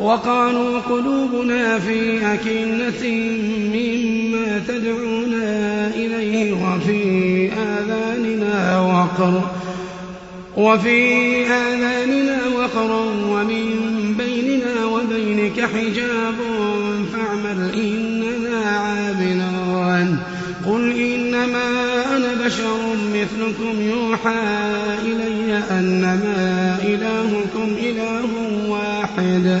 وقالوا قلوبنا في أكنة مما تدعونا إليه وفي آذاننا وقر وفي آذاننا وقر ومن بيننا وبينك حجاب فاعمل إننا عاملون قل إنما أنا بشر مثلكم يوحى إلي أنما إلهكم إله واحد.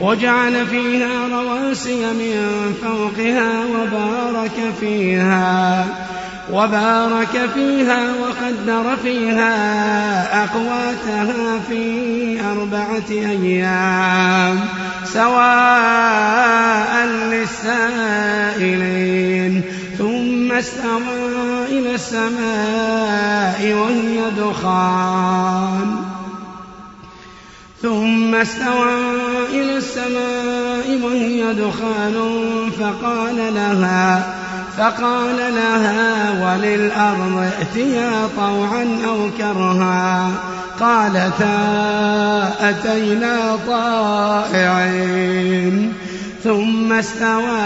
وجعل فيها رواسي من فوقها وبارك فيها وبارك فيها وقدر فيها أقواتها في أربعة أيام سواء للسائلين. ثم استوى إلى السماء وهي دخان. ثم استوى إلى السماء وهي دخان فقال لها فقال لها وللأرض ائتيا طوعا أو كرها. قالتا أتينا طائعين. ثم استوى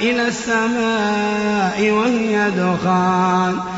إلى السماء وهي دخان.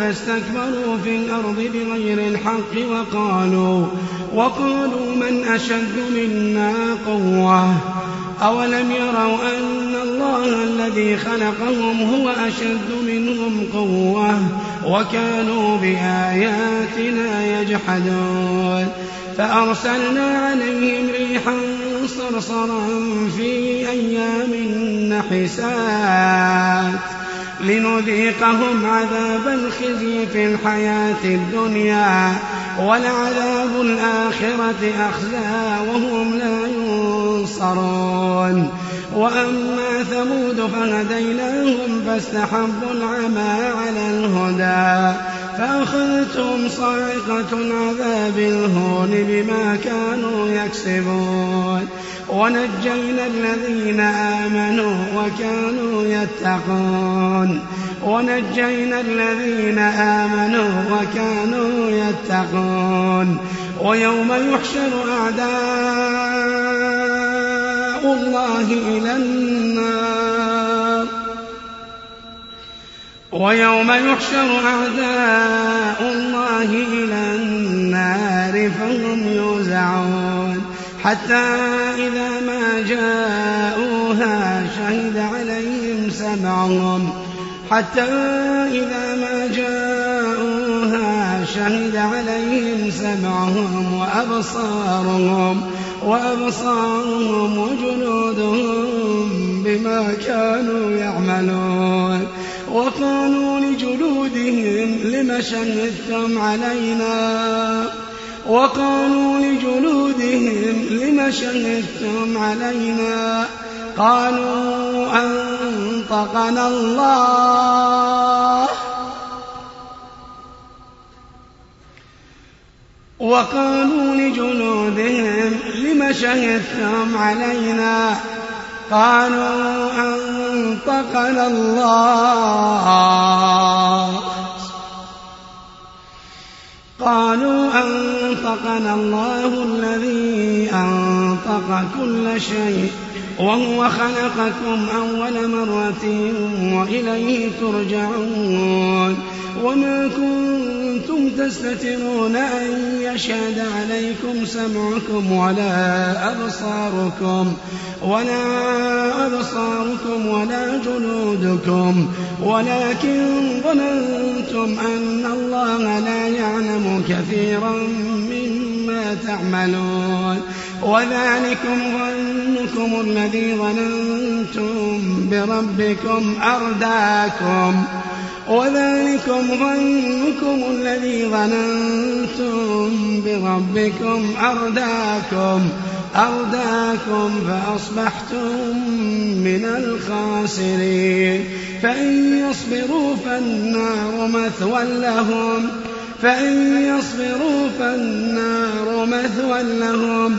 فاستكبروا في الأرض بغير الحق وقالوا وقالوا من أشد منا قوة؟ أولم يروا أن الله الذي خلقهم هو أشد منهم قوة وكانوا بآياتنا يجحدون؟ فأرسلنا عليهم ريحا صرصرا في أيام نحسات لنذيقهم عذاب الخزي في الحياة الدنيا ولعذاب الآخرة أخزى وهم لا ينصرون. وأما ثمود فهديناهم فاستحبوا العمى على الهدى فأخذتهم صاعقة عذاب الهون بما كانوا يكسبون. ونجينا الذين آمنوا وكانوا يتقون. ونجينا الذين آمنوا وكانوا يتقون. ويوم يحشر أعداء الله إلى النار. ويوم يحشر أعداء الله إلى النار فهم يوزعون. حتى إذا ما جاءوها شهد عليهم سمعهم. حتى إذا ما جاءوها شهد عليهم سمعهم وأبصارهم وأبصارهم وجنودهم بما كانوا يعملون. وقالوا لجلودهم لم شهدتم علينا؟ وقالوا لجلودهم لم شهدتم علينا قالوا أنطقنا الله. وقالوا لجنودهم لم شهدتم علينا قالوا أنطقنا الله. قالوا أنطقنا الله الذي أنطق كل شيء. وهو خلقكم أول مرة وإليه ترجعون وما كنتم تستترون أن يشهد عليكم سمعكم ولا أبصاركم ولا أبصاركم ولا جنودكم ولكن ظننتم أن الله لا يعلم كثيرا مما تعملون وذلكم ظنكم الذي ظننتم بربكم أرداكم. وذلكم ظنكم الذي ظننتم بربكم أرداكم. أرداكم فأصبحتم من الخاسرين. فإن يصبروا فالنار مثوى لهم. فإن يصبروا فالنار مثوى لهم.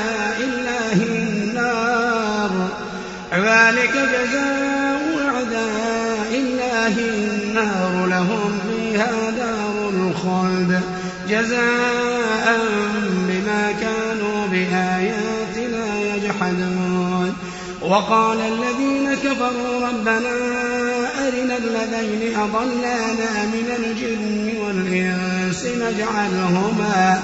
ذلك جزاء أعداء الله النار لهم فيها دار الخلد. جزاء بما كانوا بآياتنا يجحدون. وقال الذين كفروا ربنا أرنا الذين أضلانا من الجن والإنس نجعلهما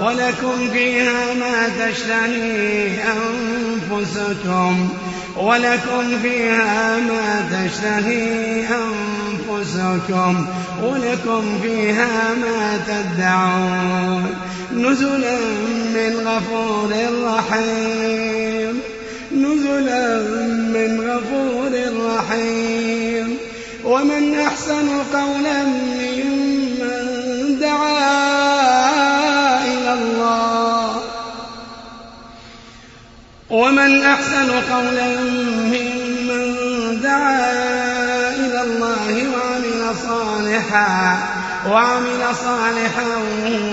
ولكم فيها ما تشتهي أنفسكم. ولكم فيها ما تشتهي أنفسكم. ولكم فيها ما تدعون. نزلا من غفور رحيم. نزلا من غفور رحيم. ومن أحسن قولا ممن ومن أحسن قولا ممن دعا إلى الله وعمل صالحا وعمل صالحا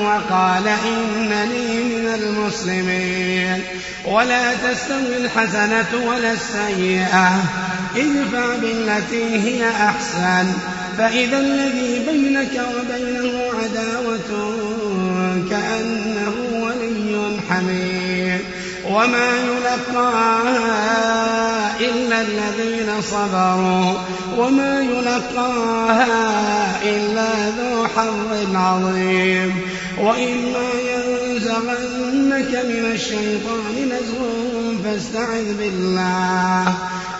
وقال إنني من المسلمين. ولا تستوي الحسنة ولا السيئة ادفع بالتي هي أحسن. فإذا الذي بينك وبينه عداوة كأنه ولي حميم. وما يلقاها إلا الذين صبروا وما يلقاها إلا ذو حظ عظيم وإما ينزغنك من الشيطان نزغ فاستعذ بالله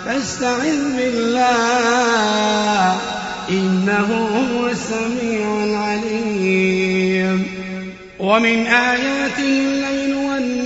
فاستعذ بالله إنه هو السميع العليم ومن آياته الليل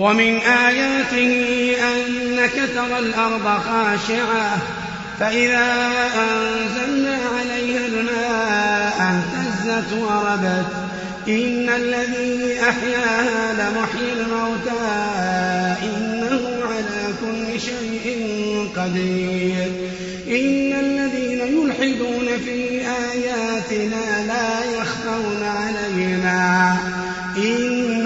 ومن آياته أنك ترى الأرض خاشعة فإذا أنزلنا عليها الماء اهتزت وربت إن الذي أحياها لمحيي الموتى إنه على كل شيء قدير. إن الذين يلحدون في آياتنا لا يخفون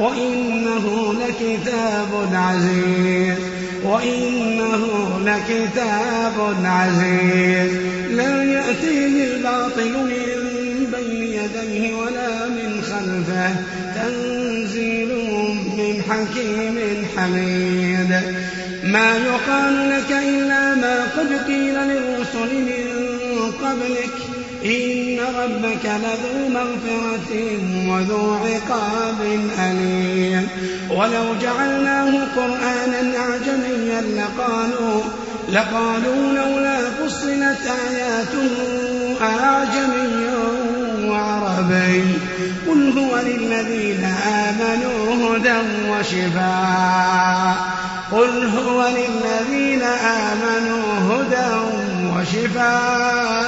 وإنه لكتاب عزيز وإنه لكتاب عزيز. لا يأتيه الباطل من بين يديه ولا من خلفه تنزيل من حكيم حميد. ما يقال لك إلا ما قد قيل للرسل من قبلك إن ربك لذو مغفرة وذو عقاب أليم. ولو جعلناه قرآنا أعجميا لقالوا لقالوا لولا فصلت آياته أعجمي وعربي. قل هو للذين آمنوا هدى وشفاء. قل هو للذين آمنوا هدى وشفاء.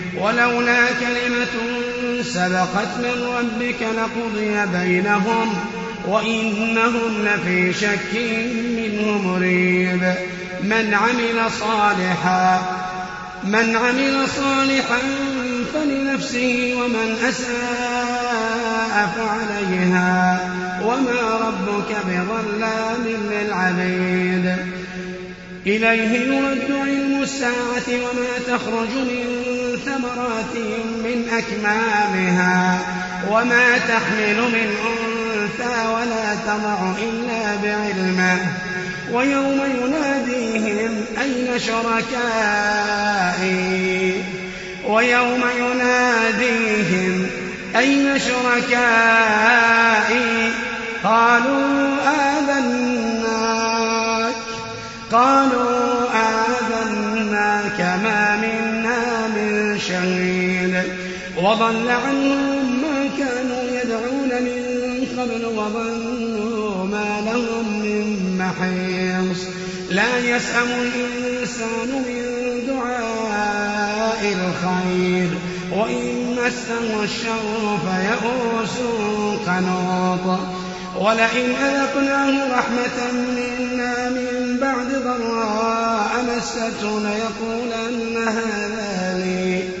ولولا كلمة سبقت من ربك لقضي بينهم وإنهم لفي شك منه مريب. من عمل صالحا من عمل صالحا فلنفسه ومن أساء فعليها. وما ربك بظلام للعبيد. إليه يرد علم الساعة وما تخرج من ثمرات من أكمامها وما تحمل من أنثى ولا تضع إلا بعلمه. ويوم يناديهم أين شركائي؟ ويوم يناديهم أين شركائي؟ وضل عنهم ما كانوا قبل وظنوا ما لهم من محيص. لا يسأم الإنسان من دعاء الخير وإن مسه الشر فيئوس قنوط. ولئن أذقناه رحمة منا من بعد ضراء مسته ليقولن هذا لي.